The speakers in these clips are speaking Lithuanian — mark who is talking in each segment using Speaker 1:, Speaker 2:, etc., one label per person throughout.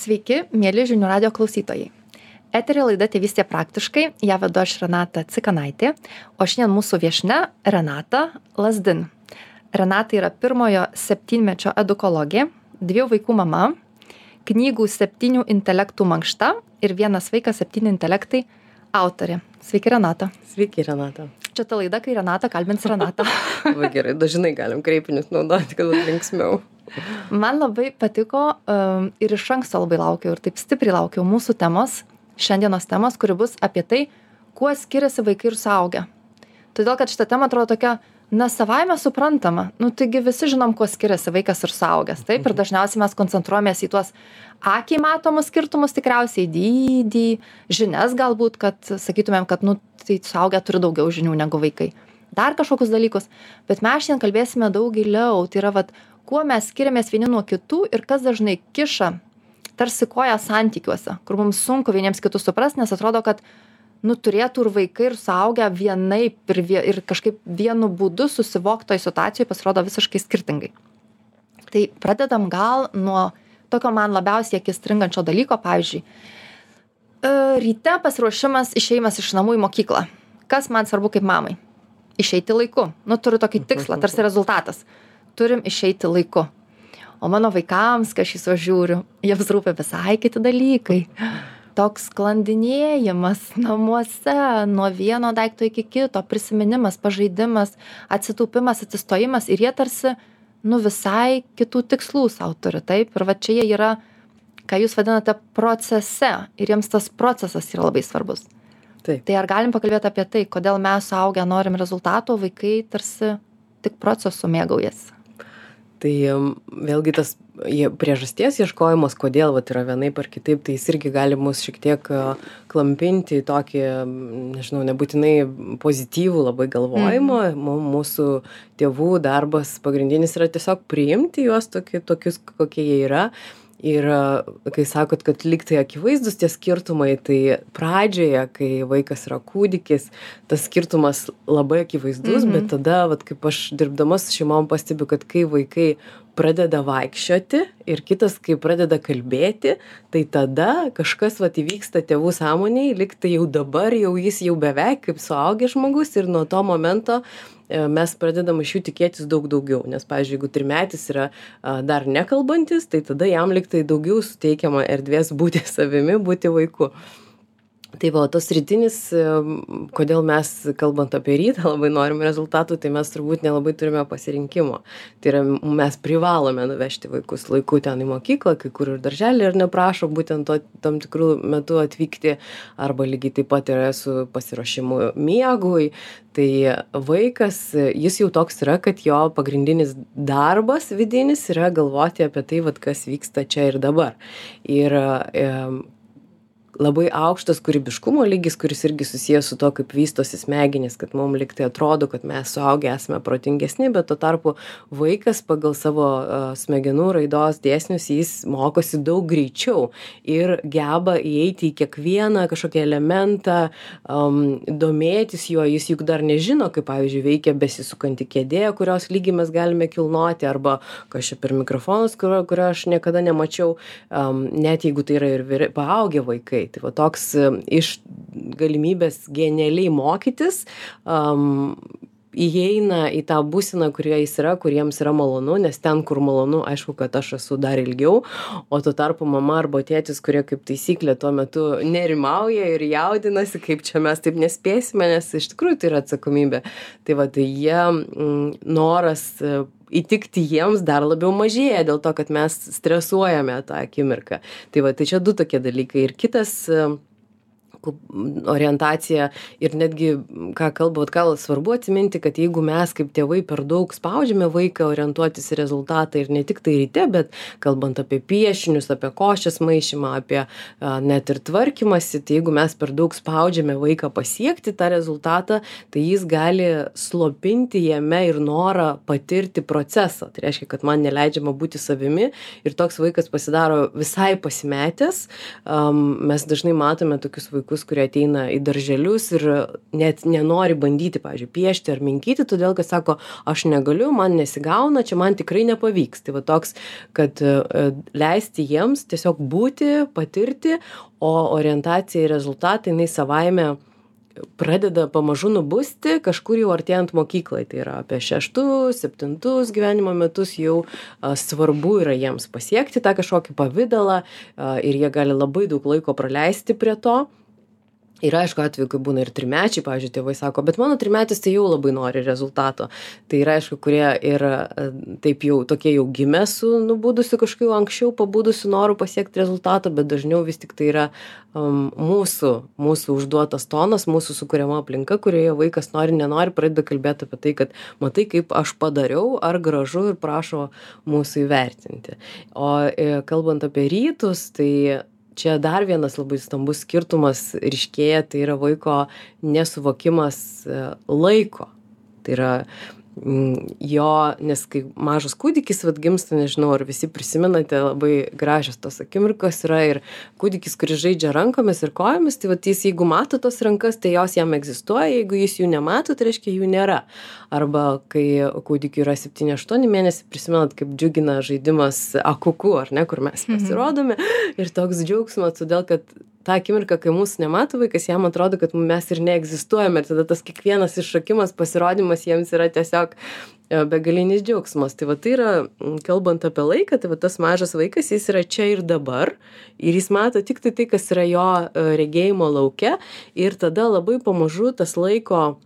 Speaker 1: Sveiki, mėly žinių radio klausytojai. Eterė laida Tėvystė praktiškai, ją vedu aš Renata Cikanaitė, o šiandien mūsų viešne Renata Lasdin. Renata yra pirmojo septynmečio edukologė, dviejų vaikų mama, knygų septynių intelektų mankšta ir vienas vaikas septyni intelektai autorė. Sveiki, Renata.
Speaker 2: Sveiki, Renata.
Speaker 1: Čia ta laida, kai Renata kalbins Renatą.
Speaker 2: Va gerai, dažnai galim kreipinius naudoti, kad būtų linksmiau.
Speaker 1: Man labai patiko um, ir iš anksto labai laukiau ir taip stipriai laukiau mūsų temos, šiandienos temos, kuri bus apie tai, kuo skiriasi vaikai ir suaugę. Todėl, kad šita tema atrodo tokia, na, savaime suprantama. Nu, taigi visi žinom, kuo skiriasi vaikas ir suaugęs. Taip, ir dažniausiai mes koncentruojamės į tuos akiai matomus skirtumus, tikriausiai dydį, žinias galbūt, kad sakytumėm, kad, nu, tai suaugę turi daugiau žinių negu vaikai. Dar kažkokius dalykus. Bet mes šiandien kalbėsime daug giliau. Tai yra, vad, kuo mes skiriamės vieni nuo kitų ir kas dažnai kiša tarsi koja santykiuose, kur mums sunku vieniems kitus suprast, nes atrodo, kad nu, turėtų ir vaikai, ir suaugę vienaip ir, vie, ir kažkaip vienu būdu susivokti toj situacijoje pasirodo visiškai skirtingai. Tai pradedam gal nuo tokio man labiausiai akis stringančio dalyko, pavyzdžiui, e, ryte pasiruošimas išeimas iš namų į mokyklą. Kas man svarbu kaip mamai? Išeiti laiku. Nu, turiu tokį tikslą, tarsi rezultatas. Turim išeiti laiku o mano vaikams kai aš į juos žiūriu jiems rūpi visai kiti dalykai toks sklandinėjimas namuose nuo vieno daikto iki kito prisiminimas pažaidimas atsitūpimas atsistojimas ir jie tarsi nu visai kitų tikslų sau turi taip? Ir va čia jie yra ką jūs vadinate procese. Ir jiems tas procesas yra labai svarbus.
Speaker 2: Taip.
Speaker 1: tai ar galim pakalbėt apie tai kodėl mes suaugę norim rezultato o vaikai tarsi tik procesu mėgaujasi?
Speaker 2: Tai vėlgi tas priežasties ieškojimas kodėl vat yra vienaip ar kitaip tai jis irgi gali mus šiek tiek klampinti į tokį nežinau nebūtinai pozityvų labai galvojimą. Mum mūsų tėvų darbas pagrindinis yra tiesiog priimti juos toki tokius kokie jie yra ir kai sakot kad lyg tai akivaizdūs tie skirtumai tai pradžioje kai vaikas yra kūdikis tas skirtumas labai akivaizdus bet tada vat kaip aš dirbdama su šeimom pastebiu kad kai vaikai pradeda vaikščioti ir kitas kai pradeda kalbėti tai tada kažkas vat įvyksta tėvų sąmonėj lyg tai jau dabar jau jis jau beveik kaip suaugęs žmogus ir nuo to momento e, mes pradedam iš jų tikėtis daug daugiau. Nes pavyzdžiui jeigu trimetis yra dar nekalbantis tai tada jam lyg tai daugiau suteikiama erdvės būti savimi būti vaiku tai va o tas rytinis kodėl mes kalbant apie rytą labai norim rezultatų tai mes turbūt nelabai turime pasirinkimo. Tai yra mes privalome nuvežti vaikus laiku ten į mokyklą kai kur ir daržely ir neprašo būtent to tam tikru metu atvykti arba lygiai taip pat yra su pasiruošimu miegui. Tai vaikas jis jau toks yra kad jo pagrindinis darbas vidinis yra galvoti apie tai vat kas vyksta čia ir dabar. Ir labai aukštas kūrybiškumo lygis kuris irgi susijęs su tuo kaip vystosi smegenys kad mum lyg tai atrodo kad mes suaugę esame protingesni bet tuo tarpu vaikas pagal savo smegenų raidos dėsnius jis mokosi daug greičiau ir geba įeiti į kiekvieną kažkokį elementą am domėtis juo. Jis juk dar nežino kaip pavyzdžiui veikia besisukanti kėdė kurios lygį mes galime kilnoti arba kas čia per mikrofonas kurio kurio aš niekada nemačiau. Am net jeigu tai yra ir vyr paaugę vaikai tai va toks iš galimybės genialiai mokytis am įeina į tą būseną kurioje jis yra kur jiems yra malonu nes ten kur malonu aišku kad aš esu dar ilgiau o tuo tarpu mama arba tėtis kurie kaip taisyklė tuo metu nerimauja ir jaudinasi kaip čia mes taip nespėsime nes iš tikrųjų tai yra atsakomybė. Tai va tai jie noras įtikti jiems dar labiau mažėja dėl to kad mes stresuojame tą akimirką. Tai va tai čia du tokie dalykai. Ir kitas orientacija ir netgi ką kalba vat gal svarbu atsiminti kad jeigu mes kaip tėvai per daug spaudžiame vaiką orientuotis į rezultatą ir ne tiktai ryte bet kalbant apie piešinius apie košės maišymą apie net ir tvarkymąsi tai jeigu mes per daug spaudžiame vaiką pasiekti tą rezultatą tai jis gali slopinti jame ir norą patirti procesą. Tai reiškia kad man neleidžiama būti savimi ir toks vaikas pasidaro visai pasimetęs. Am mes dažnai matome tokius vaikus vaikus kurie ateina į darželius ir net nenori bandyti pavyzdžiui piešti ar minkyti todėl kad sako aš negaliu man nesigauna čia man tikrai nepavyks. Tai va toks kad e, leisti jiems tiesiog būti patirti o orientacija į rezultatą jinai savaime pradeda pamažu nubusti kažkur jau artėjant mokyklai. Tai yra apie šeštus septintus gyvenimo metus jau a, svarbu yra jiems pasiekti tą kažkokį pavidalą a, ir jie gali labai daug laiko praleisti prie to yra aišku atvejų kai būna ir trimečiai pavyzdžiui tėvai sako bet mano trimetis tai jau labai nori rezultato. Tai yra aišku kurie ir e, taip jau tokie jau gimę su nubudusiu kažkokiu anksčiau pabudusiu noru pasiekt rezultato bet dažniau vis tiktai yra um, mūsų mūsų užduotas tonas mūsų sukuriama aplinka kurioje vaikas nori nenori pradeda kalbėt apie tai kad matai kaip aš padariau ar gražu ir prašo mūsų įvertinti. O e, kalbant apie rytus tai čia dar vienas labai stambus skirtumas ryškėja tai yra vaiko nesuvokimas e, laiko. Tai yra jo nes kai mažas kūdikis vat gimsta nežinau ar visi prisimenate labai gražios tos akimirkos yra ir kūdikis kuris žaidžia rankomis ir kojomis tai vat jis jeigu mato tas rankas tai jos jam egzistuoja jeigu jis jų nemato tai reiškia jų nėra arba kai kūdikiui yra septyni aštuoni mėnesiai prisimenat kaip džiugina žaidimas akuku ar ne kur mes mhm. pasirodome ir toks džiaugsmas todėl kad tą akimirką kai mūsų nemato vaikas jam atrodo kad mes ir neegzistuojame. Ir tada tas kiekvienas iššokimas pasirodymas jiems yra tiesiog e, begalinis džiaugsmas. Tai va tai yra kalbant apie laiką tai va tas mažas vaikas jis yra čia ir dabar. Ir jis mato tiktai tai kas yra jo e, regėjimo lauke. Ir tada labai pamažu tas laiko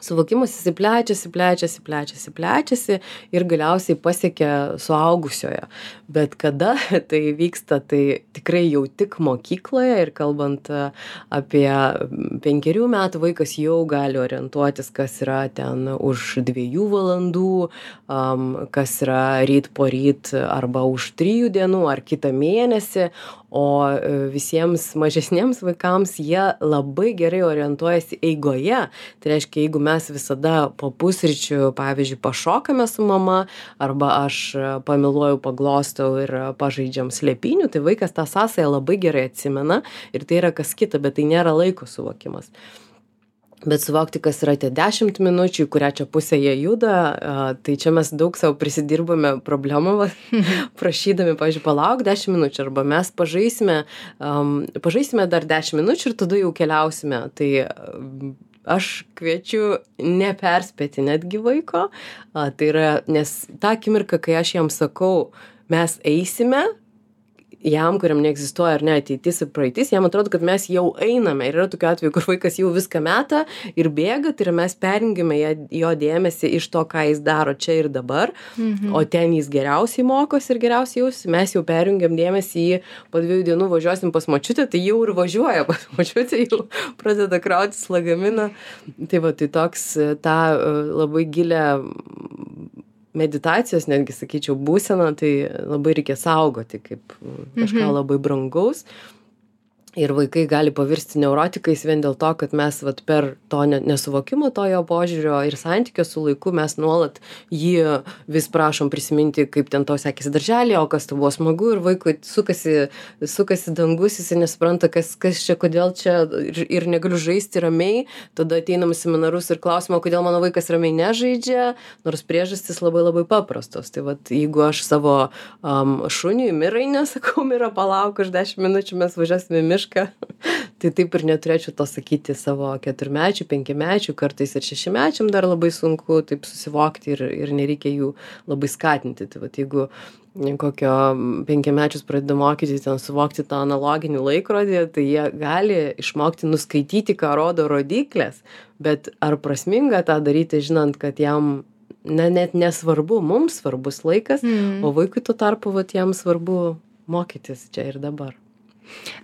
Speaker 2: suvokimas jisai plečiasi plečiasi plečiasi plečiasi ir galiausiai pasiekia suaugusiojo bet kada tai vyksta tai tikrai jau tik mokykloje ir kalbant e, apie penkerių metų vaikas jau gali orientuotis kas yra ten už dviejų valandų am kas yra ryt poryt arba už trijų dienų ar kitą mėnesį o e, visiems mažesniems vaikams jie labai gerai orientuojasi eigoje. Tai reiškia jeigu mes visada po pusryčių pavyzdžiui pašokame su mama arba aš pamyluoju paglostau ir pažaidžiam slėpynių tai vaikas tą sąsają labai gerai atsimena ir tai yra kas kita bet tai nėra laiko suvokimas. Bet suvokti kas yra tie dešimt minučių į kurią čia pusę jie juda tai čia mes daug sau prisidirbame problemų va prašydami pavyzdžiui palauk dešim minučių arba mes pažaisime am pažaisime dar dešim minučių ir tada jau keliausime. Tai aš kviečiu neperspėti netgi vaiko tai yra nes tą akimirką kai aš jam sakau mes eisime jam kuriam neegzistuoja ar ne ateitis ir praeitis jam atrodo kad mes jau einame. Ir yra tokių atvejų kur vaikas jau viską meta ir bėga tai yra mes perjungiame ją jo dėmesį iš to ką jis daro čia ir dabar.
Speaker 1: Mhm.
Speaker 2: o ten jis geriausiai mokosi ir geriausiai jaučiasi mes jau perjungiam dėmesį į po dviejų dienų važiuosim pas močiutę tai jau ir važiuoja pas močiutę jau pradeda krautis lagaminą. Tai va tai toks tą e, labai gilią meditacijos netgi sakyčiau būseną tai labai reikia saugoti kaip kažką
Speaker 1: Mhm.
Speaker 2: labai brangaus ir vaikai gali pavirsti neurotikais vien dėl to kad mes vat per to ne nesuvokimo to jo požiūrio ir santykio su laiku mes nuolat jį vis prašom prisiminti kaip ten tau sekėsi darželyje o kas tau buvo smagu ir vaikui sukasi sukasi dangus jisai nesupranta kas kas čia kodėl čia ir ir negaliu žaisti ramiai. Tada ateinam į seminarus ir klausiam o kodėl mano vaikas ramiai nežaidžia nors priežastys labai labai paprastos. Tai vat jeigu aš savo am šuniui mirai nesakau mira palauk už dešim minučių mes važiuosim į mišką tai taip ir neturėčiau to sakyti savo keturmečiui penkiamečiui kartais ir šešiamečiam dar labai sunku taip susivokti ir ir nereikia jų labai skatinti. Tai vat jeigu kokio penkiamečius pradeda mokyti ten suvokti tą analoginį laikrodį tai jie gali išmokti nuskaityti ką rodo rodyklės bet ar prasminga tą daryti žinant kad jam na net nesvarbu mums svarbus laikas
Speaker 1: Mhm.
Speaker 2: o vaikui tuo tarpu vat jam svarbu mokytis čia ir dabar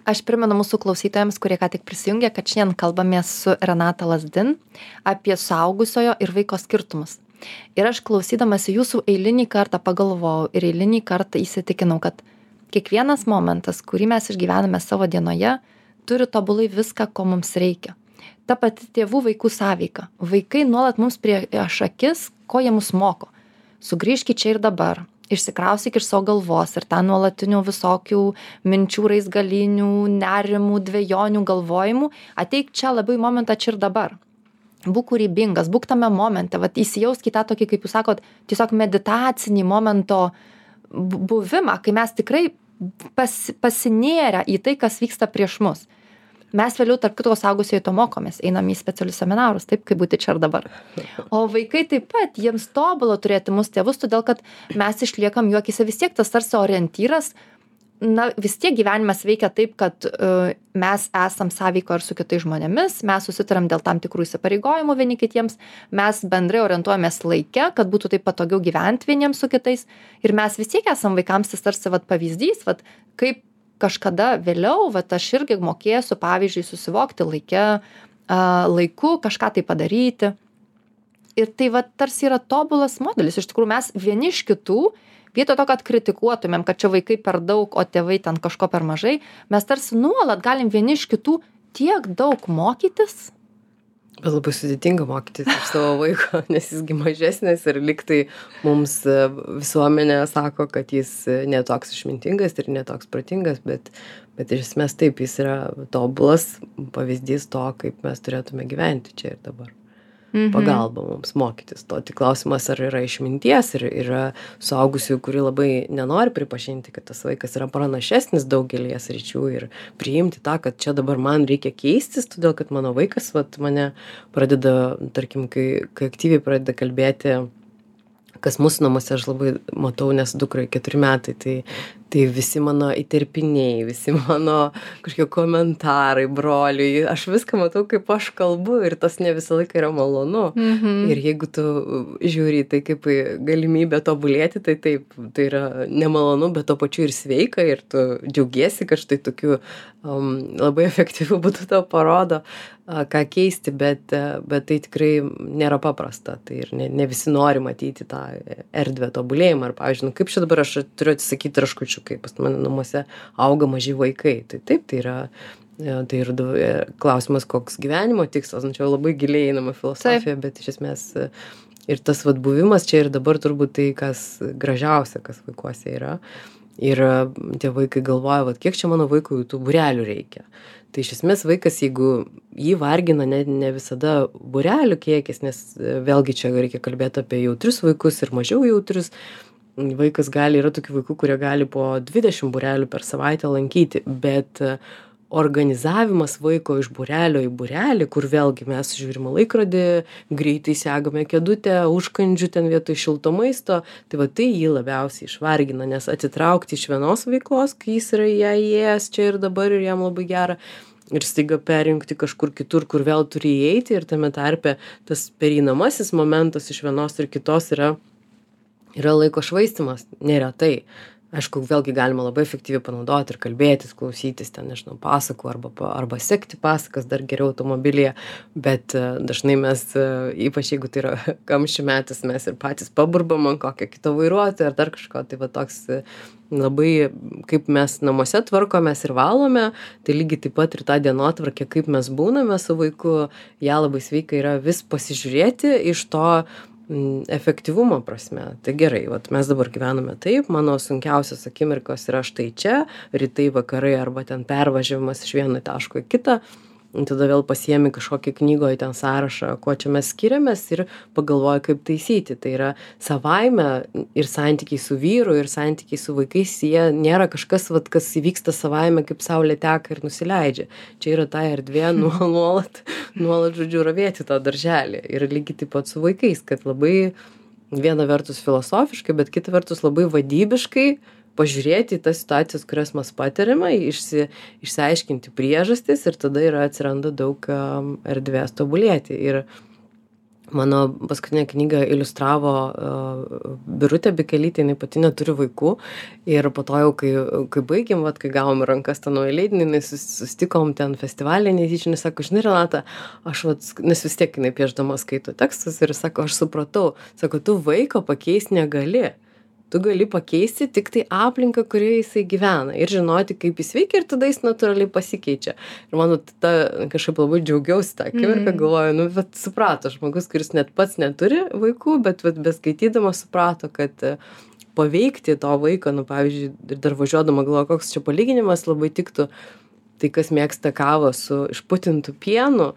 Speaker 1: Aš primenu mūsų klausytojams, kurie ką tik prisijungė, kad šiandien kalbamės su Renata Lasdin apie suaugusiojo ir vaiko skirtumus. Ir aš klausydamas jūsų eilinį kartą pagalvojau ir eilinį kartą įsitikinau, kad kiekvienas momentas, kurį mes išgyvename savo dienoje, turi tobulai viską, ko mums reikia. Ta pati tėvų vaikų sąveika. Vaikai nuolat mums prieš akis, ko jie mus moko. Sugrįžkit čia ir dabar. Išsikraustyk iš savo galvos ir tą nuolatinių visokių minčių raizgalinių nerimų dvejonių galvojimų. Ateik čia labiau į momentą čia ir dabar. Būk kūrybingas būk tame momente vat įsijausk į tą tokį kaip jūs sakot tiesiog meditacinį momento buvimą kai mes tikrai pas pasinėrę į tai kas vyksta prieš mus mes vėliau tarp kitko suaugusieji to mokomės. Einam į specialius seminarus taip kaip būti čia ir dabar. O vaikai taip pat jiems tobula turėti mus tėvus todėl kad mes išliekam jų akyse vis tiek tas tarsi orientyras. Na vis tiek gyvenimas veikia taip kad e, mes esam sąveikoj ir su kitais žmonėmis mes susitariam dėl tam tikrų įsipareigojimų vieni kitiems mes bendrai orientuojamės laike kad būtų taip patogiau gyvent vieniems su kitais. Ir mes vis tiek esam vaikams tas tarsi vat pavyzdys vat kaip kažkada vėliau vat aš irgi mokėsiu pavyzdžiui susivokti laike a, laiku kažką tai padaryti. Ir tai vat tarsi yra tobulas modelis. Iš tikrųjų mes vieni iš kitų, vietoj to, kad kritikuotumėm, kad čia vaikai per daug, o tėvai ten kažko per mažai, mes tarsi nuolat galim vieni iš kitų tiek daug mokytis
Speaker 2: bet labai sudėtinga mokytis iš savo vaiko nes jis gi mažesnis ir lyg tai mums e, visuomenė sako kad jis e, ne toks išmintingas ir ne toks protingas bet bet iš esmės taip jis yra tobulas pavyzdys to kaip mes turėtume gyventi čia ir dabar mhm. pagalba mums mokytis to tik klausimas ar yra išminties ir yra suaugusiųjų kurie labai nenori pripažinti kad tas vaikas yra pranašesnis daugelyje sričių ir priimti tą kad čia dabar man reikia keistis todėl kad mano vaikas vat mane pradeda tarkim kai kai aktyviai pradeda kalbėti kas mūsų namuose aš labai matau nes dukrai keturi metai tai tai visi mano įterpiniai visi mano kažkokie komentarai broliui aš viską matau kaip aš kalbu ir tas ne visą laiką yra malonu.
Speaker 1: Mhm.
Speaker 2: ir jeigu tu žiūri į tai kaip į galimybę tobulėti tai taip tai yra nemalonu bet tuo pačiu ir sveika ir tu džiaugiesi kad štai tokiu um, labai efektyviu būdu tau parodo a, ką keisti bet a, bet tai tikrai nėra paprasta. Tai ir ne, ne visi nori matyti tą erdvę tobulėjimą. Ar pavyzdžiui nu kaip čia dabar aš turiu atsisakyti traškučių kai pas mane namuose auga maži vaikai. Tai taip tai yra e, tai ir du- e, klausimas koks gyvenimo tikslas. Nu čia labai giliai einama filosofija bet iš esmės e, ir tas vat buvimas čia ir dabar turbūt tai kas gražiausia kas vaikuose yra. Ir tie vaikai galvoja vat kiek čia mano vaikui tų būrelių reikia. Tai iš esmės vaikas jeigu jį vargina ne ne visada būrelių kiekis nes vėlgi čia reikia kalbėt apie jautrius vaikus ir mažiau jautrius vaikas gali yra tokių vaikų kurie gali po dvidešim būrelių per savaitę lankyti bet e, organizavimas vaiko iš būrelio į būrelį kur vėlgi mes žiūrim į laikrodį greitai segame kėdutę užkandžių ten vietoj šilto maisto tai va tai jį labiausiai išvargina nes atitraukti iš vienos veiklos kai jis yra į ją įėjęs čia ir dabar ir jam labai gera ir staiga perjungti kažkur kitur kur vėl turi įeiti ir tame tarpe tas pereinamasis momentas iš vienos ir kitos yra yra laiko švaistymas neretai. Aišku vėlgi galima labai efektyviai panaudoti ir kalbėtis klausytis ten nežinau pasakų arba arba sekti pasakas dar geriau automobilyje bet e, dažnai mes e, ypač jeigu tai yra kamščių metas mes ir patys paburbam ant kokio kito vairuotojo ar dar kažko tai va toks e, labai kaip mes namuose tvarkomės ir valome tai lygiai taip pat ir tą dienotvarkę kaip mes būname su vaiku ją labai sveika yra vis pasižiūrėti iš to efektyvumo prasme. Tai gerai vat mes dabar gyvename taip mano sunkiausios akimirkos yra štai čia rytai vakarai arba ten pervažiavimas iš vieno taško į kitą tada vėl pasiemi kažkokį knygoj ten sąrašą kuo čia mes skiriamės ir pagalvoji kaip taisyti. Tai yra savaime ir santykiai su vyru ir santykiai su vaikais jie nėra kažkas vat kas įvyksta savaime kaip saulė teka ir nusileidžia. Čia yra ta erdvė nuo nuolat nuolat žodžiu ravėti tą darželį. Ir lygiai taip pat su vaikais kad labai viena vertus filosofiškai bet kita vertus labai vadybiškai pažiūrėti į tas situacijas kurias mes patiriame išsi išsiaiškinti priežastis ir tada yra atsiranda daug erdvės tobulėti. Ir mano paskutinę knygą iliustravo a, birutė bikelytė jinai pati neturi vaikų. Ir po to jau kai kai baigėm vat kai gavom į rankas tą naują leidinį jinai sus susitikom ten festivalyje netyčia jinai sako žinai renata aš vat nes vis tiek jinai piešdama skaito tekstus ir sako aš supratau. Sako tu vaiko pakeist negali tu gali pakeisti tiktai aplinką kurioje jisai gyvena ir žinoti kaip jis veikia ir tada jis natūraliai pasikeičia. Ir man vat ta kažkaip labai džiaugiausi tą akimirką galvoju nu vat suprato žmogus kuris net pats neturi vaikų bet vat beskaitydamas suprato kad paveikti to vaiko nu pavyzdžiui ir dar važiuodama galvoju koks čia palyginimas labai tiktų tai kas mėgsta kavą su išputintu pienu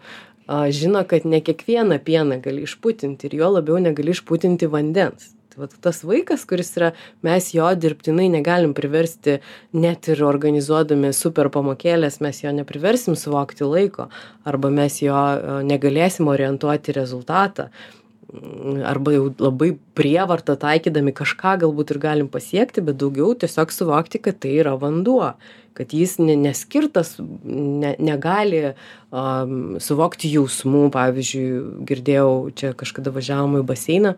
Speaker 2: žino kad ne kiekvieną pieną gali išputinti ir juo labiau negali išputinti vandens tai vat tas vaikas kuris yra mes jo dirbtinai negalim priversti net ir organizuodami super pamokėles mes jo nepriversim suvokti laiko arba mes jo negalėsim orientuoti į rezultatą arba jau labai prievarta taikydami kažką galbūt ir galim pasiekti bet daugiau tiesiog suvokti kad tai yra vanduo kad jis ne neskirtas ne negali a suvokti jausmų. Pavyzdžiui girdėjau čia kažkada važiavom į baseiną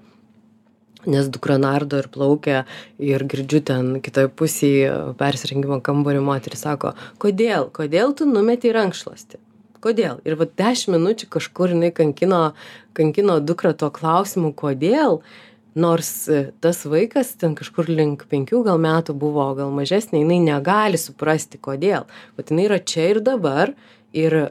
Speaker 2: nes dukra nardo ir plaukia ir girdžiu ten kitoj pusėj persirengimo kambario moteris sako kodėl? Kodėl tu numetei rankšluostį? Kodėl? Ir vat dešim minučių kažkur jinai kankino kankino dukrą tuo klausimu kodėl? Nors tas vaikas ten kažkur link penkių gal metų buvo gal mažesnė jinai negali suprasti kodėl. Vat jinai yra čia ir dabar ir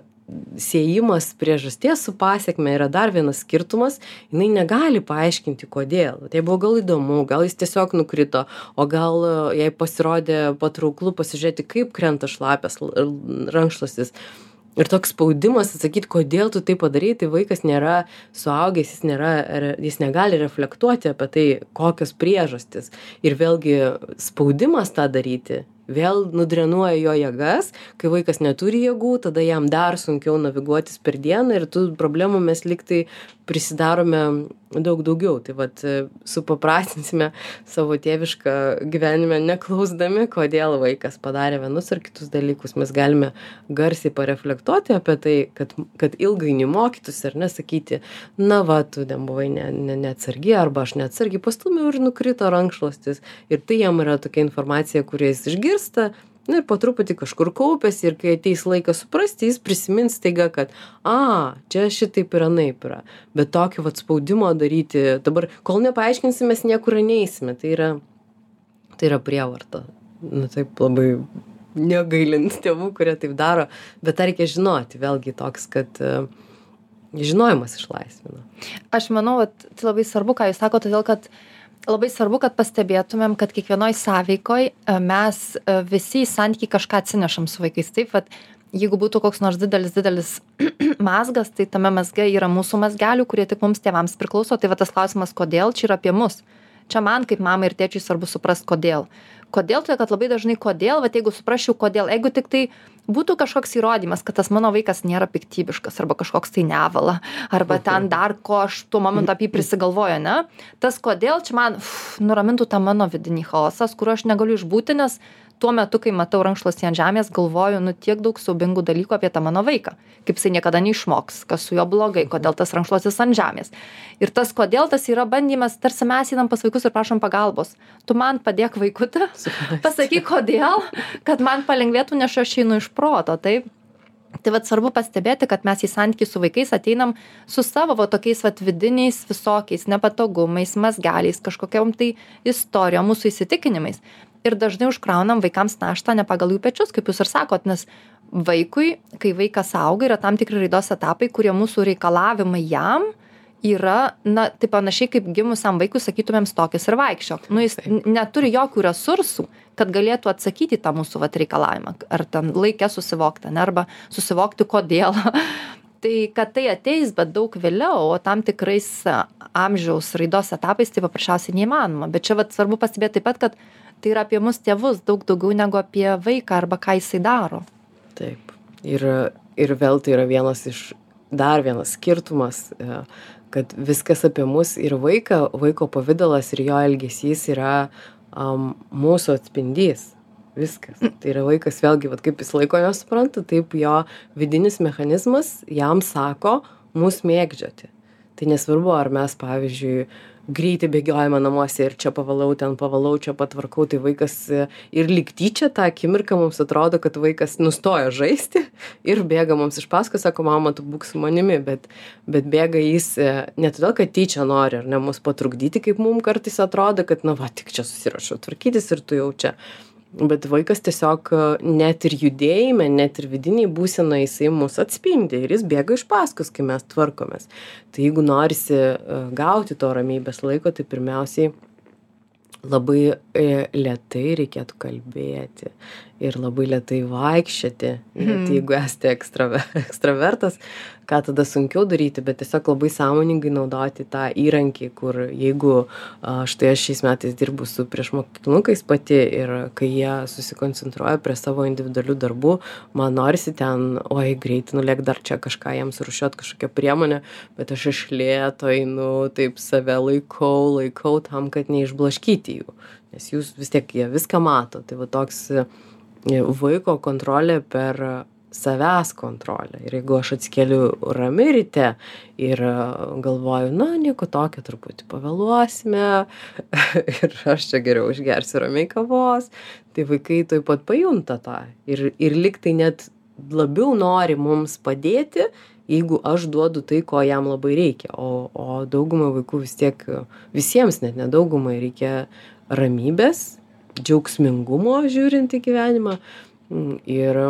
Speaker 2: siejimas priežasties su pasekme yra dar vienas skirtumas jinai negali paaiškinti kodėl. Jai buvo gal įdomu gal jis tiesiog nukrito o gal jai pasirodė patrauklu pasižiūrėti kaip krenta šlapias rankšluostis. Ir toks spaudimas atsakyt kodėl tu taip padarei tai vaikas nėra suaugęs jis nėra jis negali reflektuoti apie tai kokios priežastys. Ir vėlgi spaudimas tą daryti vėl nudrenuoja jo jėgas. Kai vaikas neturi jėgų tada jam dar sunkiau naviguotis per dieną ir tų problemų mes lyg tai prisidarome daug daugiau. Tai vat supaprastinsime savo tėvišką gyvenime neklausdami kodėl vaikas padarė vienus ar kitus dalykus. Mes galime garsiai pareflektuoti apie tai kad kad ilgainiui mokytųsi ar ne sakyti na va tu ten buvai ne ne neatsargi arba aš neatsargiai pastūmiau ir nukrito rankšluostis. Ir tai jam yra tokia informacija kurią jis išgirsta na ir po truputį kažkur kaupiasi ir kai ateis laikas suprasti jis prisimins staiga kad a čia šitaip ir anaip yra. Bet tokio vat spaudimo daryti dabar kol nepaaiškinsim mes niekur neisime. Tai yra tai yra prievarta. Nu taip labai negailint tėvų kurie taip daro. Bet tą reikia žinoti. Vėlgi toks kad žinojimas išlaisvina.
Speaker 1: Aš manau vat tai labai svarbu ką jūs sakot todėl kad labai svarbu kad pastebėtumėm kad kiekvienoj sąveikoj mes visi į santykį kažką atsinešam su vaikais. Taip vat jeigu būtų koks nors didelis didelis mazgas tai tame mazge yra mūsų mazgelių kurie tik mums tėvams priklauso. Tai va tas klausimas kodėl čia yra apie mus. Čia man kaip mamai ir tėčiui svarbu suprast kodėl kodėl todėl kad labai dažnai kodėl vat jeigu suprasčiau kodėl jeigu tiktai būtų kažkoks įrodymas kad tas mano vaikas nėra piktybiškas arba kažkoks tai nevala arba ten dar ko aš tuo momentu apie jį prisigalvoju ane tas kodėl čia man nuramintų tą mano vidinį chaosą su kuriuo aš negaliu išbūti nes tuo metu kai matau rankšluostį ant žemės galvoju nu tiek daug siaubingų dalykų apie tą mano vaiką. Kaip jisai niekada neišmoks kas su juo blogai kodėl tas rankšluostis ant žemės. Ir tas kodėl tas yra bandymas tarsi mes einam pas vaikus ir prašom pagalbos. Tu man padėk vaikuti pasakyk kodėl kad man palengvėtų nes aš einu iš proto taip. Tai vat svarbu pastebėti kad mes į santykį su vaikais ateinam su savo va tokiais vat vidiniais visokiais nepatogumais mazgeliais kažkokiom tai istorijom mūsų įsitikinimais ir dažnai užkraunam vaikams naštą ne pagal jų pečius kaip jūs ir sakot nes vaikui kai vaikas auga yra tam tikri raidos etapai kurie mūsų reikalavimai jam yra na tai panašiai kaip gimusiam vaikui sakytumėm stokis ir vaikščiok. Nu jis neturi jokių resursų kad galėtų atsakyti tą mūsų vat reikalavimą ar ten laike susivokt ane arba susivokti kodėl. Tai kad tai ateis bet daug vėliau o tam tikrais amžiaus raidos etapais tai paprasčiausiai neįmanoma. Bet čia vat svarbu pastebėt taip pat kad tai yra apie mus tėvus daug daugiau negu apie vaiką arba ką jisai daro.
Speaker 2: Taip. Ir ir vėl tai yra vienas iš dar vienas skirtumas e, kad viskas apie mus ir vaiką vaiko pavidalas ir jo elgesys yra am mūsų atspindys. Viskas. Tai yra vaikas vėlgi vat kaip jis laiko nesupranta taip jo vidinis mechanizmas jam sako mus mėgdžioti. Tai nesvarbu ar mes pavyzdžiui greitai bėgiojame namuose ir čia pavalau ten pavalau čia patvarkau tai vaikas ir lyg tyčia tą akimirką mums atrodo kad vaikas nustojo žaisti ir bėga mums iš paskos sako mama tu būk su manimi. Bet bet bėga jis ne todėl kad tyčia nori ar ne mus patrukdyti kaip mum kartais atrodo kad na va tik čia susiruošiau tvarkytis ir tu jau čia bet vaikas tiesiog net ir judėjime net ir vidinėj būsenoj jisai mus atspindi ir jis bėga iš paskos kai mes tvarkomės. Tai jeigu norisi gauti to ramybės laiko tai pirmiausiai labai e, lietai reikėtų kalbėti ir labai lietai vaikščioti,
Speaker 1: Mhm.
Speaker 2: jeigu esate ekstrave, ekstravertas, ką tada sunkiau daryti, bet tiesiog labai sąmoningai naudoti tą įrankį, kur jeigu štai aš šiais metais dirbu su priešmokyklinukais pati ir kai jie susikoncentruoja prie savo individualių darbų, man norisi ten, oi, greit nulėk dar čia kažką jiems rušiuot kažkokią priemonę, bet aš iš lėto einu, taip save laikau, laikau tam, kad neišblaškyti jų, nes jūs vis tiek jie viską mato. Tai va toks e, vaiko kontrolė per savęs kontrolę. Ir jeigu aš atsikeliu rami ryte ir galvoju, na, nieko tokio, truputį pavėluosime ir aš čia geriau išgersiu ramiai kavos, tai vaikai taip pat pajunta tą. Ir, ir liktai net labiau nori mums padėti, jeigu aš duodu tai, ko jam labai reikia. O, o daugumai vaikų vis tiek, visiems net nedaugumai reikia ramybės, džiaugsmingumo žiūrint į gyvenimą mm, ir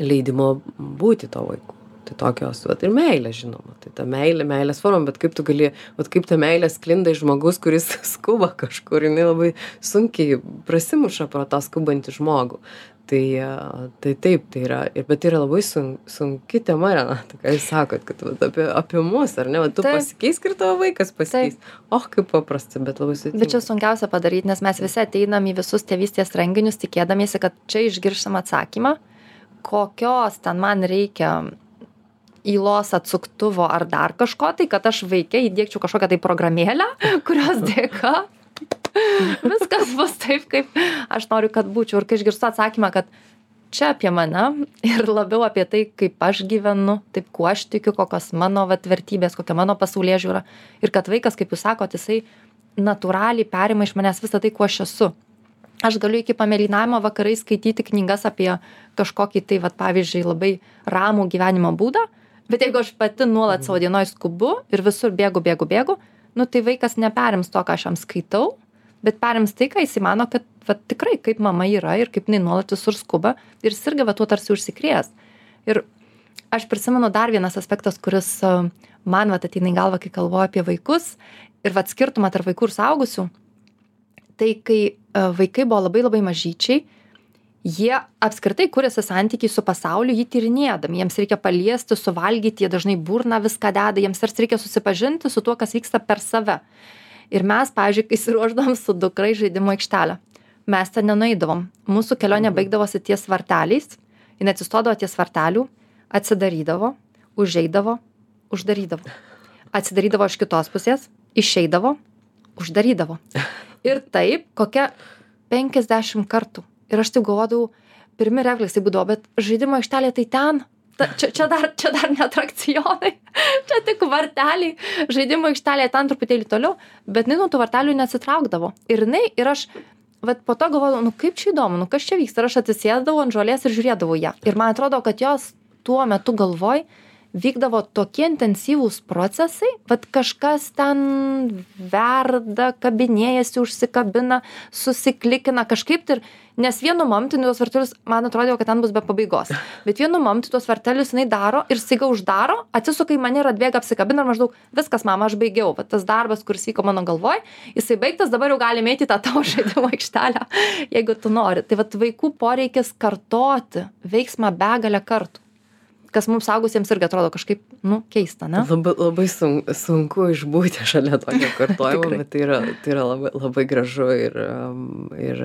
Speaker 2: leidimo būti to vaiku. Tai tokios, vat, ir meilė, žinoma. Tai ta meilė, meilės forma, bet kaip tu gali, vat, kaip ta meilė sklinda iš žmogus, kuris skuba kažkur, jinai labai sunkiai prasimuša pro tą skubantį žmogų. Tai, a, tai taip, tai yra, ir, bet tai yra labai sun, sunki tema, Renata, ką jūs sakot, kad vat, apie, apie mus, ar ne, vat, tu
Speaker 1: Taip.
Speaker 2: pasikeis ir tavo vaikas pasikeis. O, kaip paprasta, bet labai sudėtinga.
Speaker 1: Bet čia sunkiausia padaryti, nes mes visi ateinam į visus tėvystės renginius, tikėdamiesi, kad čia išgiršam atsakymą, kokios ten man reikia įlos atsuktuvo ar dar kažko, tai kad aš vaikė įdėkčiau kažkokią tai programėlę, kurios dėka viskas bus taip, kaip aš noriu, kad būčiau. Ir kai išgirstu atsakymą, kad čia apie mane ir labiau apie tai, kaip aš gyvenu, taip kuo aš tikiu, kokios mano vat, vertybės, kokia mano pasaulyje žiūra. Ir kad vaikas, kaip jūs sakote, jisai natūraliai perima iš manęs visą tai, kuo aš esu. Aš galiu iki pamėlynavimo vakarai skaityti knygas apie kažkokį tai, vat, pavyzdžiui, labai ramų gyvenimo būdą, bet jeigu aš pati nuolat savo dienoj skubu ir visur bėgu, bėgu, bėgu, nu tai vaikas neperims to, ką aš jam skaitau, bet perims tai, ką jis įmano, kad vat, tikrai kaip mama yra ir kaip jinai nuolat visur skuba ir jis irgi va tuo tarsi užsikrės. Ir aš prisimenu dar vienas aspektas, kuris man vat ateina į galvą, kai kalbuoju apie vaikus ir vat skirtumą tarp vaikų ir saugusių. Tai kai vaikai buvo labai labai mažyčiai, jie apskritai kuriasi santykiai su pasauliu jį tyrinėdami jiems reikia paliesti suvalgyti jie dažnai burną viską deda jiems tarsi reikia susipažinti su tuo kas vyksta per save ir mes pavyzdžiui kai išsiruošdavom su dukra į žaidimų aikštelę mes ten nenueidavom mūsų kelionė baigdavosi ties varteliais. Jinai atsistodavo ties vartelių atsidarydavo užeidavo uždarydavo. Atsidarydavo iš kitos pusės išeidavo uždarydavo. Ir taip kokia penkiasdešim kartų. Ir aš taip galvodavau pirmi refleksai būdavo bet žaidimų aikštelė tai ten. Ta, čia, čia, dar, čia dar ne atrakcionai, čia tik varteliai, žaidimų aikštelė ten truputėlį toliau, bet jinai nuo tų vartelių nesitraukdavo. Ir jinai, ir aš, bet po to galvodavau, nu kaip čia įdomu, nu kas čia vyksta, ir aš atsisėdavau ant žolės ir žiūrėdavau ją. Ir man atrodo, kad jos tuo metu galvoj vykdavo tokie intensyvūs procesai, kad kažkas ten verda, kabinėjasi, užsikabina, susiklikina kažkaip ir, nes vienu momentu tuos vartelius, man atrodo, kad ten bus be pabaigos. Bet vienu momentu tuos vartelius jinai daro ir staiga uždaro, atsisuka į mane ir atbėga apsikabina ir maždaug viskas, mama, aš baigiau. Vat tas darbas, kuris vyko mano galvoj, jisai baigtas, dabar jau galime eiti į tą tavo žaidimo aikštelę, jeigu tu nori. Tai vat vaikų poreikis kartoti veiksmą begalę kartų kas mums saugusiems irgi atrodo kažkaip, nu, keista, ne?
Speaker 2: Labai, labai sun, sunku išbūti šalia tokio kartojimo, bet tai yra, tai yra labai, labai gražu ir, um, ir,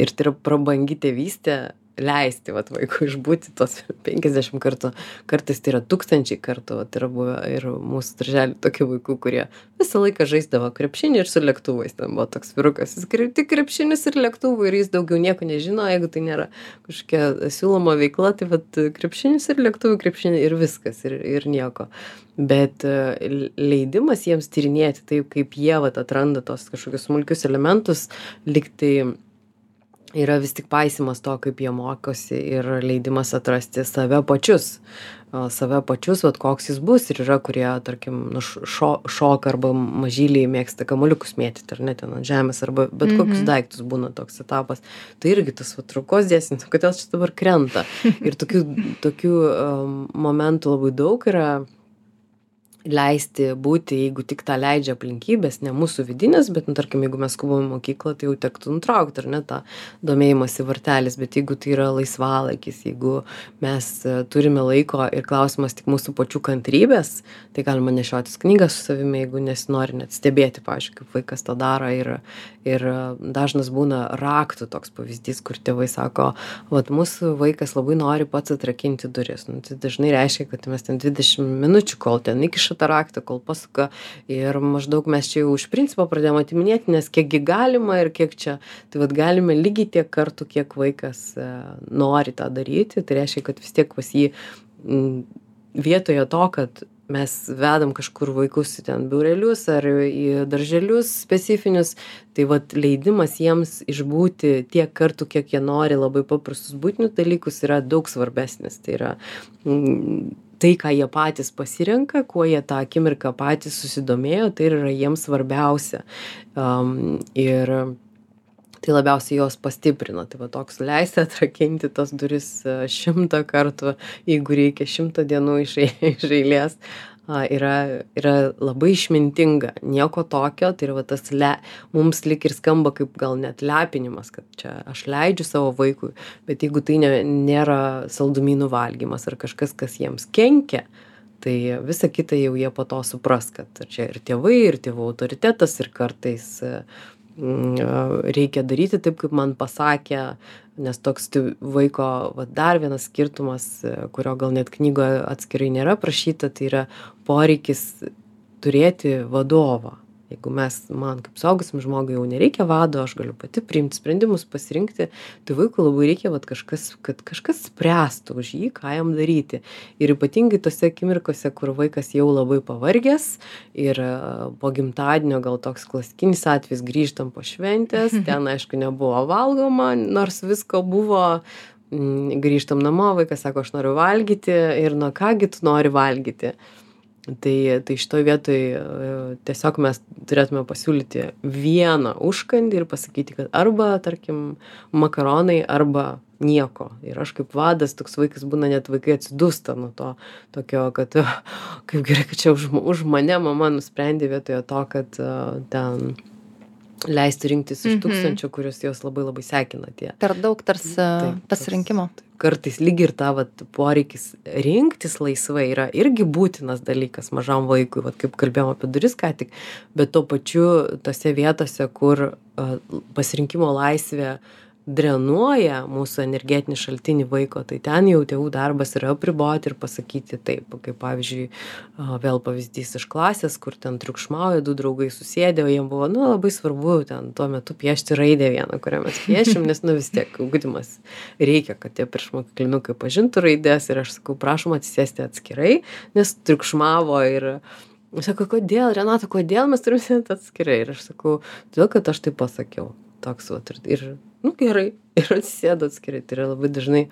Speaker 2: ir tai yra prabangi tėvystė leisti vat, vaikui išbūti tos 50 kartų, kartais tai yra tūkstančiai kartų, vat, yra buvę ir mūsų darželį tokių vaikų, kurie visą laiką žaisdavo krepšinį ir su lėktuvais, ten buvo toks virukas, jis kre- tik krepšinis ir lėktuvai ir jis daugiau nieko nežino, jeigu tai nėra kažkokia siūloma veikla, tai vat, krepšinis ir lėktuvai, krepšinis ir viskas, ir, ir nieko. Bet e, leidimas jiems tyrinėti taip, kaip jie vat, atranda tos kažkokius smulkius elementus, liktai yra vis tik paisimas to, kaip jie mokosi ir leidimas atrasti save pačius. Save pačius, vat, koks jis bus ir yra, kurie, tarkim, nu, šo, šoka arba mažyliai mėgsta kamuoliukus mėtyti ar net ten ant žemės arba bet kokius
Speaker 1: Mhm.
Speaker 2: daiktus būna toks etapas. Tai irgi tas vat, traukos dėsnis, kodėl čia dabar krenta. Ir tokių, tokių um, momentų labai daug yra leisti būti jeigu tik tą leidžia aplinkybės ne mūsų vidinės bet nu tarkim jeigu mes skubam į mokyklą tai jau tektų nutraukt ar ne tą domėjimąsi vartelis. Bet jeigu tai yra laisvalaikis jeigu mes e, turime laiko ir klausimas tik mūsų pačių kantrybės tai galima nešiotis knygą su savimi jeigu nesinori net stebėti pavyzdžiui kaip vaikas tą daro. Ir ir e, dažnas būna raktų toks pavyzdys kur tėvai sako vat mūsų vaikas labai nori pats atrakinti duris. Nu tai dažnai reiškia kad mes ten dvidešim minučių kol ten įkiša tą raktą kol pasuka ir maždaug mes čia jau iš principo pradėjom atiminėti nes kiek gi galima ir kiek čia. Tai vat galime lygiai tiek kartų kiek vaikas e, nori tą daryti. Tai reiškia kad vis tiek pas jį vietoje to kad mes vedam kažkur vaikus į ten biurelius ar į darželius specifinius tai vat leidimas jiems išbūti tiek kartų kiek jie nori labai paprastus buitinius dalykus yra daug svarbesnis. Tai yra tai ką jie patys pasirenka kuo jie tą akimirką patys susidomėjo tai yra jiems svarbiausia. Um, ir tai labiausiai juos pastiprina tai va toks leisti atrakinti tas duris e, šimtą kartų jeigu reikia šimtą dienų iš eilės a yra yra labai išmintinga. Nieko tokio tai yra va tas le mums lyg ir skamba kaip gal net lepinimas kad čia aš leidžiu savo vaikui bet jeigu tai ne nėra saldumynų valgymas ar kažkas kas jiems kenkia tai visa kita jau jie po to supras kad čia ir tėvai ir tėvų autoritetas ir kartais reikia daryti taip kaip man pasakė nes toks vaiko va dar vienas skirtumas kurio gal net knygoje atskirai nėra aprašyta tai yra poreikis turėti vadovą jeigu mes man kaip suaugusiam žmogui jau nereikia vado aš galiu pati priimt sprendimus pasirinkti tai vaikui labai reikia vat kažkas kad kažkas spręstų už jį ką jam daryti. Ir ypatingai tose akimirkose kur vaikas jau labai pavargęs ir po gimtadienio gal toks klasikinis atvejis grįžtam po šventės ten aišku nebuvo valgoma nors visko buvo mm, grįžtam namo vaikas sako aš noriu valgyti ir na ką gi tu nori valgyti tai tai šitoj vietoj e, tiesiog mes turėtume pasiūlyti vieną užkandį ir pasakyti kad arba tarkim makaronai arba nieko. Ir aš kaip vadas toks vaikas būna net vaikai atsidūsta nuo to tokio kad kaip gerai kad čia už už mane mama nusprendė vietoje to kad e, ten leisti rinktis iš mhm. tūkstančio kuriuos jos labai labai sekina tie
Speaker 1: per daug tarsi pasirinkimo
Speaker 2: kartais lyg ir ta vat poreikis rinktis laisvai yra irgi būtinas dalykas mažam vaikui vat kaip kalbėjom apie duris ką tik bet tuo pačiu tose vietose kur pasirinkimo laisvė drenuoja mūsų energetinį šaltinį vaiko tai ten jau tėvų darbas yra apriboti ir pasakyti taip. Kaip pavyzdžiui vėl pavyzdys iš klasės kur ten triukšmauja du draugai susėdę o jiem buvo nu labai svarbu ten tuo metu piešti raidę vieną kurią mes piešim nes nu vis tiek ugdymas reikia kad tie priešmokyklinukai pažintų raides. Ir aš sakau prašom atsisėsti atskirai nes triukšmavo ir sako kodėl renata kodėl mes turim sėdėt atskirai? Ir aš sakau todėl kad aš taip pasakiau. Toks vat ir ir nu gerai. Ir atsisėdo atskirai. Tai yra labai dažnai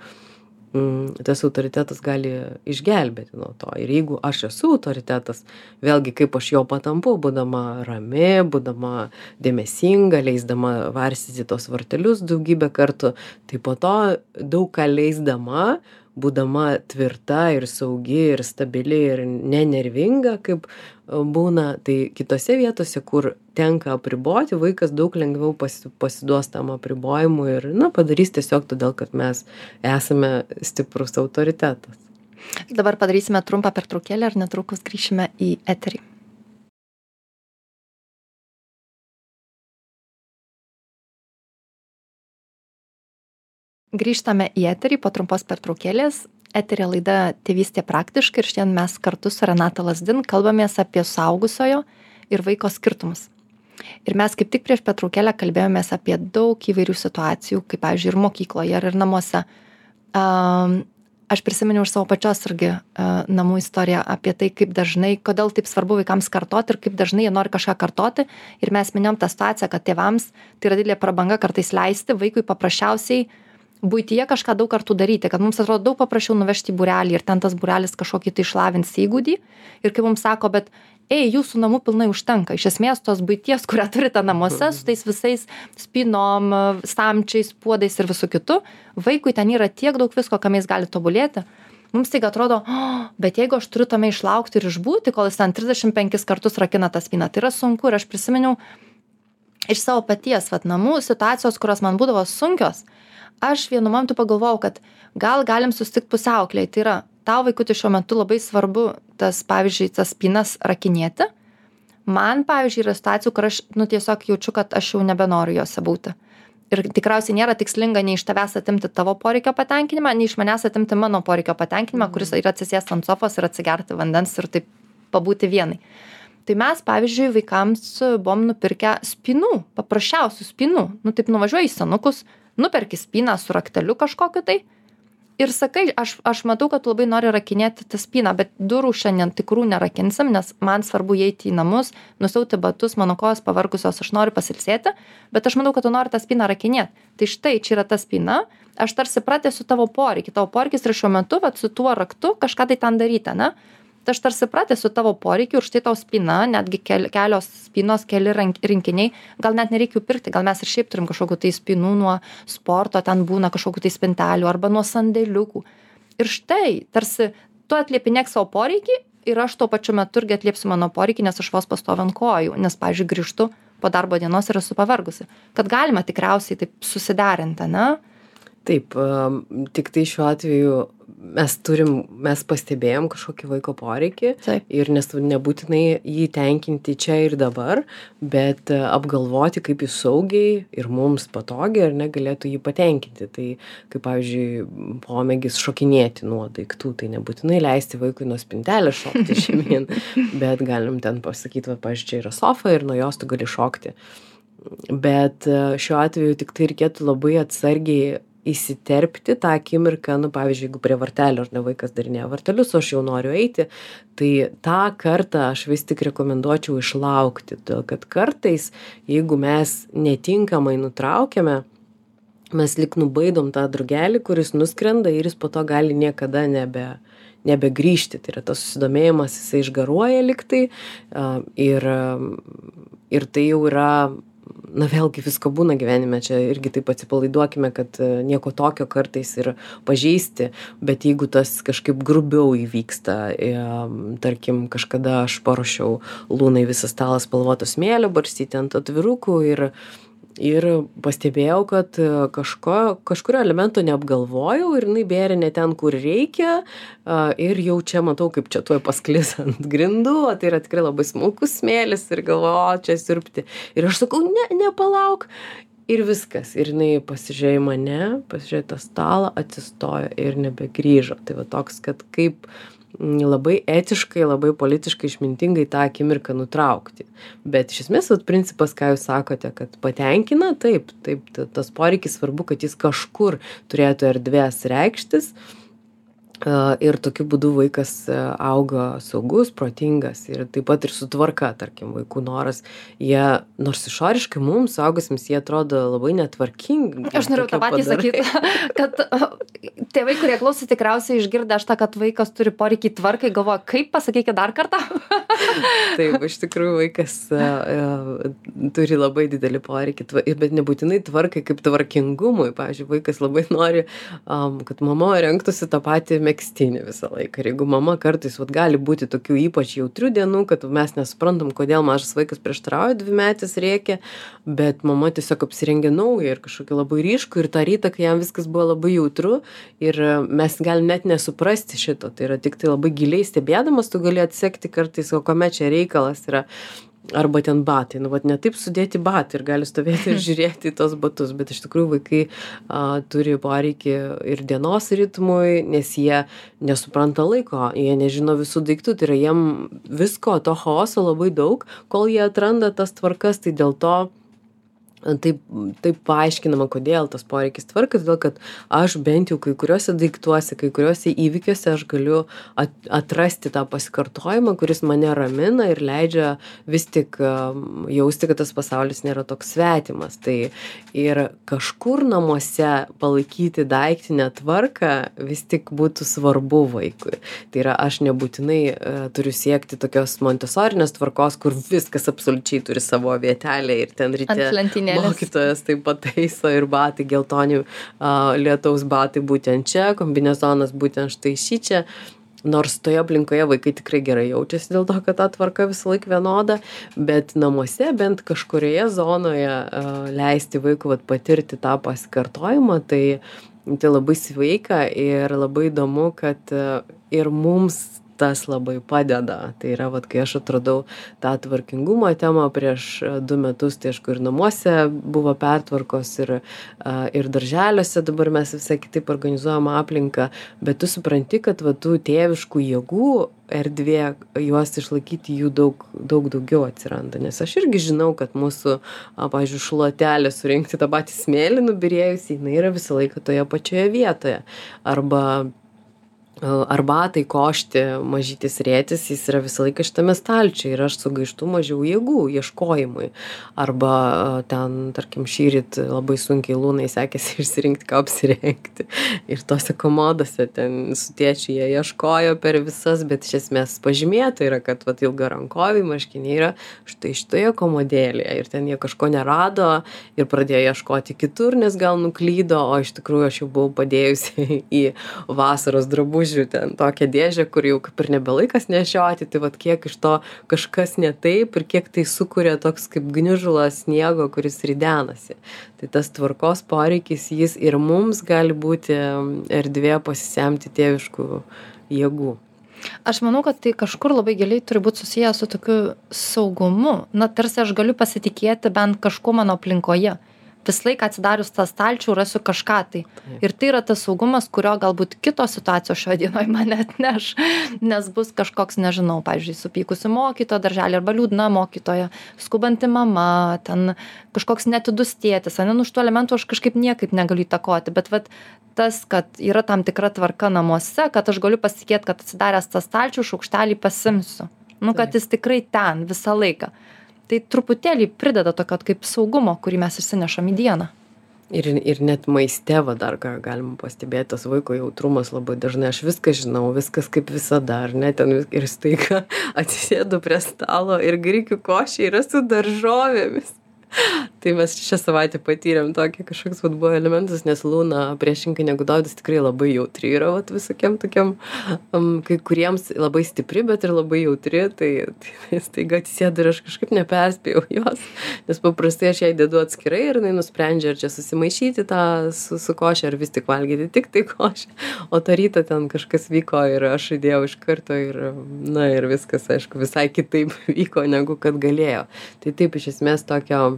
Speaker 2: mm, tas autoritetas gali išgelbėti nuo to. Ir jeigu aš esu autoritetas vėlgi kaip aš jo patampu būdama rami būdama dėmesinga leisdama varstyti tuos vartelius daugybę kartų tai po to daug ką leisdama būdama tvirta ir saugi ir stabili ir nenervinga kaip e, būna tai kitose vietose kur tenka apriboti vaikas daug lengviau pasi pasiduos tam apribojimui ir na padarys tiesiog todėl kad mes esame stiprus autoritetas.
Speaker 1: Dabar padarysime trumpą pertraukėlę ir netrukus grįšime į eterį grįžtame į eterį po trumpos pertraukėlės. Eteryje laida tėvystė praktiškai ir šiandien mes kartu su renata lazdin kalbamės apie suaugusiojo ir vaiko skirtumus. Ir mes kaip tik prieš pertraukėlę kalbėjomės apie daug įvairių situacijų kaip pavyzdžiui ir mokykloje ir, ir namuose. Um, aš prisiminiau iš savo pačios irgi uh, namų istoriją apie tai kaip dažnai kodėl taip svarbu vaikams kartoti ir kaip dažnai jie nori kažką kartoti. Ir mes minėjom tą situaciją kad tėvams tai yra didelė prabanga kartais leisti vaikui paprasčiausiai buityje kažką daug kartų daryti kad mums atrodo daug paprasčiau nuvežti į būrelį ir ten tas būrelis kažkokį tai išlavins įgūdį. Ir kai mums sako bet ei jūsų namų pilnai užtenka. Iš esmės tos buities kurią turite namuose su tais visais spynom stamčiais puodais ir visu kitu vaikui ten yra tiek daug visko kame jis gali tobulėti. Mums staiga atrodo o bet jeigu aš turiu tame išlaukti ir išbūti kol jis ten trisdešim penkis kartus rakina tą spyną. Tai yra sunku ir aš prisiminiau iš savo paties vat namų situacijos kurios man būdavo sunkios aš vienu momentu pagalvojau kad gal galim susitikt pusiaukelėj. Tai yra tau vaikuti šiuo metu labai svarbu tas pavyzdžiui tas spynas rakinėti. Man pavyzdžiui yra situacijų kur aš nu tiesiog jaučiu kad aš jau nebenoriu jose būti. Ir tikriausiai nėra tikslinga nei iš tavęs atimti tavo poreikio patenkinimą nei iš manęs atimti mano poreikio patenkinimą
Speaker 2: Mhm.
Speaker 1: kuris yra atsisėst ant sofos ir atsigerti vandens ir taip pabūti vienai. Tai mes pavyzdžiui vaikams buvom nupirkę spynų paprasčiausių spynų. Nu taip nuvažiuoji į senukus nuperki spyną su rakteliu kažkokiu tai ir sakai aš aš matau kad labai nori rakinėti tą spyną bet durų šiandien tikrų nerakinsim nes man svarbu įeiti į namus nusiauti batus mano kojos pavargusios aš noriu pasilsėti bet aš manau kad tu nori tą spyną rakinėt. Tai štai čia yra ta spyna aš tarsi pratęsiu tavo poreikį. Tavo poreikis yra šiuo metu vat su tuo raktu kažką tai ten daryti ane tai aš tarsi pratęsiu tavo poreikį ir štai tau spyna netgi kel kelios spynos keli rank rinkiniai. Gal net nereikia jų pirkti gal mes ir šiaip turim kažkokių tai spynų nuo sporto ten būna kažkokių tai spintelių arba nuo sandėliukų. Ir štai tarsi tu atliepinėk savo poreikį ir aš tuo pačiu metu irgi atliepsiu mano poreikį nes aš vos pastoviu ant kojų nes pavyzdžiui grįžtu po darbo dienos ir esu pavargusi. Kad galima tikriausiai taip susiderinti ane
Speaker 2: Taip, am, tik tai šiuo atveju mes turim, mes pastebėjom kažkokį vaiko poreikį ir nes nebūtinai jį tenkinti čia ir dabar, bet e, apgalvoti, kaip jis saugiai ir mums patogiai ar negalėtų jį patenkinti. Tai kaip, pavyzdžiui, pomėgis šokinėti nuo daiktų, tai nebūtinai leisti vaikui nuo spintelės šokti žemyn, bet galim ten pasakyti, va, pavyzdžiui, čia yra sofa ir nuo jos tu gali šokti. Bet e, šiuo atveju tik tai reikėtų labai atsargiai įsiterpti tą akimirką, nu, pavyzdžiui, jeigu prie vartelio ar ne vaikas darinėja vartelius, o aš jau noriu eiti, tai tą kartą aš vis tik rekomenduočiau išlaukti, todėl kad kartais, jeigu mes netinkamai nutraukiame, mes lik nubaidom tą drugelį, kuris nuskrenda ir jis po to gali niekada nebe, nebegrįžti. Tai yra tas susidomėjimas, jisai išgaruoja liktai a, ir, ir tai jau yra na vėlgi visko būna gyvenime čia irgi taip atsipalaiduokime kad e, nieko tokio kartais ir pažeisti bet jeigu tas kažkaip grubiau įvyksta em, tarkim kažkada aš paruošiau lunai visą stalą spalvoto smėlio barstyti ant atvirukų ir ir pastebėjau kad e, kažko kažkurio elemento neapgalvojau ir jinai bėrė ne ten kur reikia a, ir jau čia matau kaip čia tuoj pasklis ant grindų o tai yra tikrai labai smulkus smėlis ir galvoju o čia siurbti. Ir aš sakau ne ne palauk ir viskas. Ir jinai pasižiūrėjo į mane pasižiūrėjo į tą stalą atsistojo ir nebegrįžo. Tai va toks kad kaip labai etiškai labai politiškai išmintingai tą akimirką nutraukti. Bet iš esmės vat principas ką jūs sakote kad patenkina taip taip ta tas poreikis svarbu kad jis kažkur turėtų erdvės reikštis. Ir tokiu būdu vaikas a, auga saugus protingas ir taip pat ir su tvarka tarkim vaikų noras. Jie nors išoriškai mums suaugusiems jie atrodo labai netvarkingi.
Speaker 1: Aš norėjau tą patį
Speaker 2: padarai.
Speaker 1: sakyti, kad tėvai, kurie klauso, tikriausiai išgirdę aš tą, kad vaikas turi poreikį tvarkai, galvoja, kaip pasakykite dar kartą.
Speaker 2: Taip, iš tikrųjų vaikas a, turi labai didelį poreikį, bet nebūtinai tvarkai kaip tvarkingumui. Pavyzdžiui, vaikas labai nori, um, kad mama renktųsi tą patį mėgstinį visą laiką. Ir jeigu mama kartais vat, gali būti tokių ypač jautrių dienų, kad mes nesuprantam, kodėl mažas vaikas prieštarauja, dvi metis reikia, bet mama tiesiog apsirengė naują ir kažkokį labai ryškų ir tą rytą, kai jam viskas buvo labai jautru ir a, mes galim net nesuprasti šito. Tai yra tik tai labai giliai stebėdamas, tu gali atsekti kartais, o kame čia reikalas yra. Arba ten batai, nu, vat ne taip sudėti batai ir gali stovėti ir žiūrėti į tos batus, bet iš tikrųjų vaikai a, turi poreikį ir dienos ritmui, nes jie nesupranta laiko, jie nežino visų daiktų, tai yra jiem visko, to chaoso labai daug, kol jie atranda tas tvarkas, tai dėl to taip taip paaiškinama kodėl tas poreikis tvarkai todėl kad aš bent jau kai kuriuose daiktuose kai kuriuose įvykiuose aš galiu at atrasti tą pasikartojimą kuris mane ramina ir leidžia vis tik am, jausti kad tas pasaulis nėra toks svetimas tai ir kažkur namuose palaikyti daiktinę tvarką vis tik būtų svarbu vaikui tai yra aš nebūtinai e, turiu siekti tokios montesorinės tvarkos kur viskas absoliučiai turi savo vietelę ir ten ryte. Mokytojas tai pataiso ir batai geltoni, a, lietaus batai būtent čia, kombinezonas būtent štai šį čia. Nors toje aplinkoje vaikai tikrai gerai jaučiasi dėl to, kad ta tvarka visą laiką vienoda, bet namuose bent kažkurioje zonoje a, leisti vaikui vat, patirti tą pasikartojimą, tai, tai labai sveika ir labai įdomu, kad a, ir mums tas labai padeda. Tai yra, vat, kai aš atradau tą tvarkingumo temą prieš a, du metus, tai aišku ir namuose buvo pertvarkos ir, a, ir darželiuose dabar mes visai kitaip organizuojam aplinką, bet tu supranti, kad va, tų tėviškų jėgų erdvė, juos išlaikyti jų daug, daug daugiau atsiranda. Nes aš irgi žinau, kad mūsų, pavyzdžiui, šluotelė surinkti tą patį smėlį nubirėjusi, jinai yra visą laiką toje pačioje vietoje. Arba arbatai košti mažytis rėtis jis yra visą laiką šitame stalčiuje ir aš sugaištu mažiau jėgų ieškojimui. Arba ten tarkim šįryt labai sunkiai lunai sekėsi išsirinkti ką apsirengti. Ir tose komodose ten su tėčiu jie ieškojo per visas bet iš esmės pažymėta yra kad vat ilgarankoviai marškiniai yra štai šitoje komodėlėje. Ir ten jie kažko nerado ir pradėjo ieškoti kitur nes gal nuklydo o iš tikrųjų aš jau buvau padėjusi į vasaros drabužių drabužių ten tokią dėžę kur jau kaip ir nebe laikas nešioti tai vat kiek iš to kažkas ne taip ir kiek tai sukuria toks kaip gniužulas sniego kuris ridenasi tai tas tvarkos poreikis jis ir mums gali būti erdvė pasisemti tėviškų jėgų.
Speaker 1: Aš manau, kad tai kažkur labai giliai turi būti susijęs su tokiu saugumu. Na, tarsi aš galiu pasitikėti bent kažkuo mano aplinkoje visą laiką atsidarius tą stalčių rasiu kažką tai. Ir tai yra tas saugumas, kurio galbūt kitos situacijos šio dienoje man atneš, nes bus kažkoks, nežinau, pavyzdžiui, supykusi mokytoja darželį arba liūdna mokytoja, skubanti mama, ten kažkoks netidus tėtis, ane, nu iš tų elementų aš kažkaip niekaip negaliu įtakoti, bet vat, tas, kad yra tam tikra tvarka namuose, kad aš galiu pasitikėti, kad atsidaręs tą stalčių šaukštelį pasimsiu. Nu, kad jis tikrai ten visą laiką tai truputėlį prideda tokio kaip saugumo, kurį mes išsinešam į dieną.
Speaker 2: Ir, ir net maiste, va dar ką galima pastebėti, tas vaiko jautrumas labai dažnai, aš viską žinau, viskas kaip visada, ar ne, ten ir staiga atsisėdu prie stalo ir grikių košė yra su daržovėmis tai mes šią savaitę patyrėm tokį kažkoks vat buvo elementas nes luna priešingai negu dovydas tikrai labai jautri yra vat visokiem tokiem um, kai kuriems labai stipri bet ir labai jautri tai, tai staiga atsisėda ir aš kažkaip neperspėjau jos nes paprastai aš jai dedu atskirai ir jinai nusprendžia ar čia susimaišyti tą su, su koše ar vis tik valgyti tik tai košę o tą rytą ten kažkas vyko ir aš įdėjau iš karto ir na ir viskas aišku visai kitaip vyko negu kad galėjo. Tai taip iš esmės tokio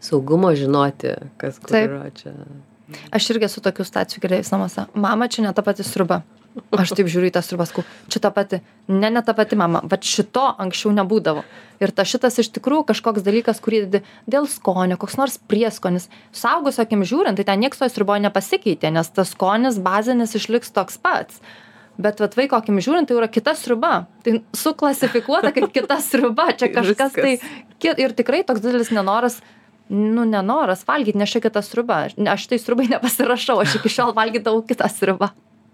Speaker 2: saugumo žinoti, kas kur Taip. yra čia.
Speaker 1: Aš irgi esu tokių stacijų gerai namuose. Mama, čia ne ta pati sriuba. Aš taip žiūriu į tą sriubą, sakau, čia ta pati, ne, ne ta pati mama, bet šito anksčiau nebūdavo. Ir ta šitas iš tikrųjų kažkoks dalykas, kurį dėl skonio, koks nors prieskonis. Saugusio akim žiūrint, tai ten niekas to sriuboje nepasikeitė, nes tas skonis bazinis išliks toks pats. Bet vat vaiko akim žiūrint, tai yra kita sriuba. Tai suklasifikuota kaip kita sriuba. Čia kažkas tai. Ir tikrai toks didelis nenoras nu nenoras valgyt nes čia kita sriuba aš tai sriubai nepasirašau aš iki šiol valgydavau kitą sriubą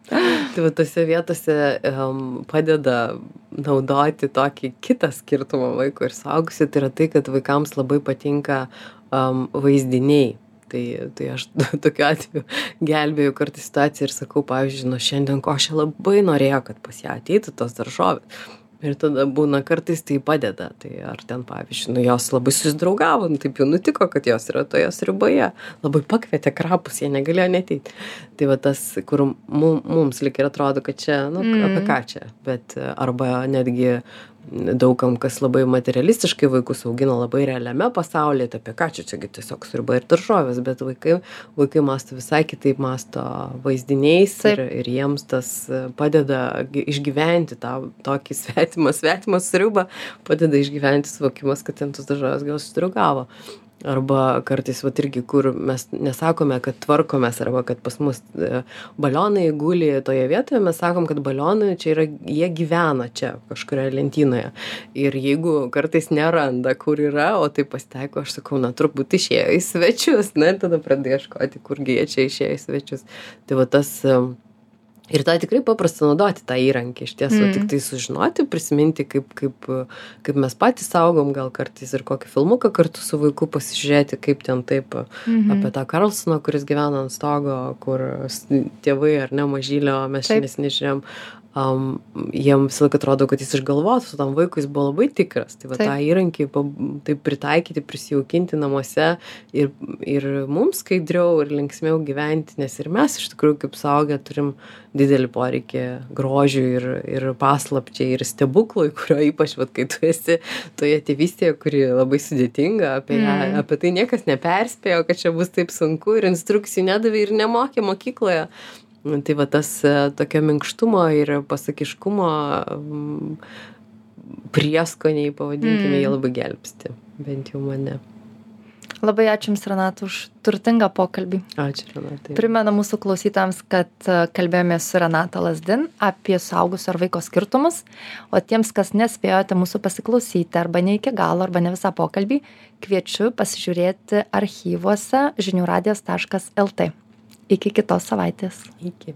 Speaker 2: tai va tose vietose um, padeda naudoti tokį kitą skirtumą vaiko ir suaugusio. Tai yra tai kad vaikams labai patinka um, vaizdiniai. Tai tai aš tokiu atveju gelbėju kartais situaciją ir sakau pavyzdžiui nu šiandien košė labai norėjo kad pas ją ateitų tos daržovės ir tada būna kartais tai padeda. Tai ar ten pavyzdžiui nu jos labai susidraugavo nu taip jau nutiko kad jos yra toje sriuboje. Labai pakvietė krapus jie negalėjo neateit. Tai va tas kur mum mums lyg ir atrodo kad čia nu apie
Speaker 1: Mm.
Speaker 2: ką čia bet arba netgi daug kam kas labai materialistiškai vaikus augina labai realiame pasaulyje tai apie ką čia čia gi tiesiog sriuba ir daržovės bet vaikai vaikai mąsto visai kitaip mąsto vaizdiniais ir ir jiems tas padeda išgyventi tą tokį svetimą svetimą sriubą padeda išgyventi suvokimas kad ten tos daržovės gal susidraugavo arba kartais vat irgi kur mes nesakome kad tvarkomės arba kad pas mus e, balionai guli toje vietoje mes sakom kad balionai čia yra jie gyvena čia kažkurioje lentynoje. Ir jeigu kartais neranda kur yra o tai pasitaiko aš sakau na turbūt išėjo į svečius na ir tada pradedi ieškoti kurgi jie čia išėjo į svečius. Tai va tas e, ir tą tikrai paprasta naudoti tą įrankį iš tiesų
Speaker 1: Mm.
Speaker 2: tiktai sužinoti prisiminti kaip kaip kaip mes patys augom gal kartais ir kokį filmuką kartu su vaiku pasižiūrėti kaip ten taip
Speaker 1: Mhm.
Speaker 2: apie tą karlsoną kuris gyvena ant stogo kur tėvai ar ne mažylio mes čia
Speaker 1: Taip.
Speaker 2: Am, jiem visąlaik atrodo kad jis išgalvotas o tam vaikui jis buvo labai tikras tai va
Speaker 1: Taip.
Speaker 2: tą įrankį taip pritaikyti prisijaukinti namuose ir ir mums skaidriau ir linksmiau gyventi nes ir mes iš tikrųjų kaip suaugę turim didelį poreikį grožiui ir ir paslapčiai ir stebuklui kurio ypač vat kai tu esi toje tėvystėje kuri labai sudėtinga apie ją
Speaker 1: Mm.
Speaker 2: apie tai niekas neperspėjo kad čia bus taip sunku ir instrukcijų nedavė ir nemokė mokykloje Nu, tai va tas e, tokio minkštumo ir pasakiškumo mm, prieskoniai pavadinkime
Speaker 1: Mm.
Speaker 2: jie labai gelbsti bent jau mane
Speaker 1: Labai ačiū Jums, Renata, už turtingą pokalbį.
Speaker 2: ačiū renatai
Speaker 1: Primenu mūsų klausytams, kad e, kalbėjome su Renata Lasdin apie suaugusio ar vaiko skirtumus, o tiems, kas nespėjote mūsų pasiklausyti arba ne iki galo, arba ne visą pokalbį, kviečiu pasižiūrėti archyvuose žiniųradijas.lt. Iki kitos savaitės.
Speaker 2: iki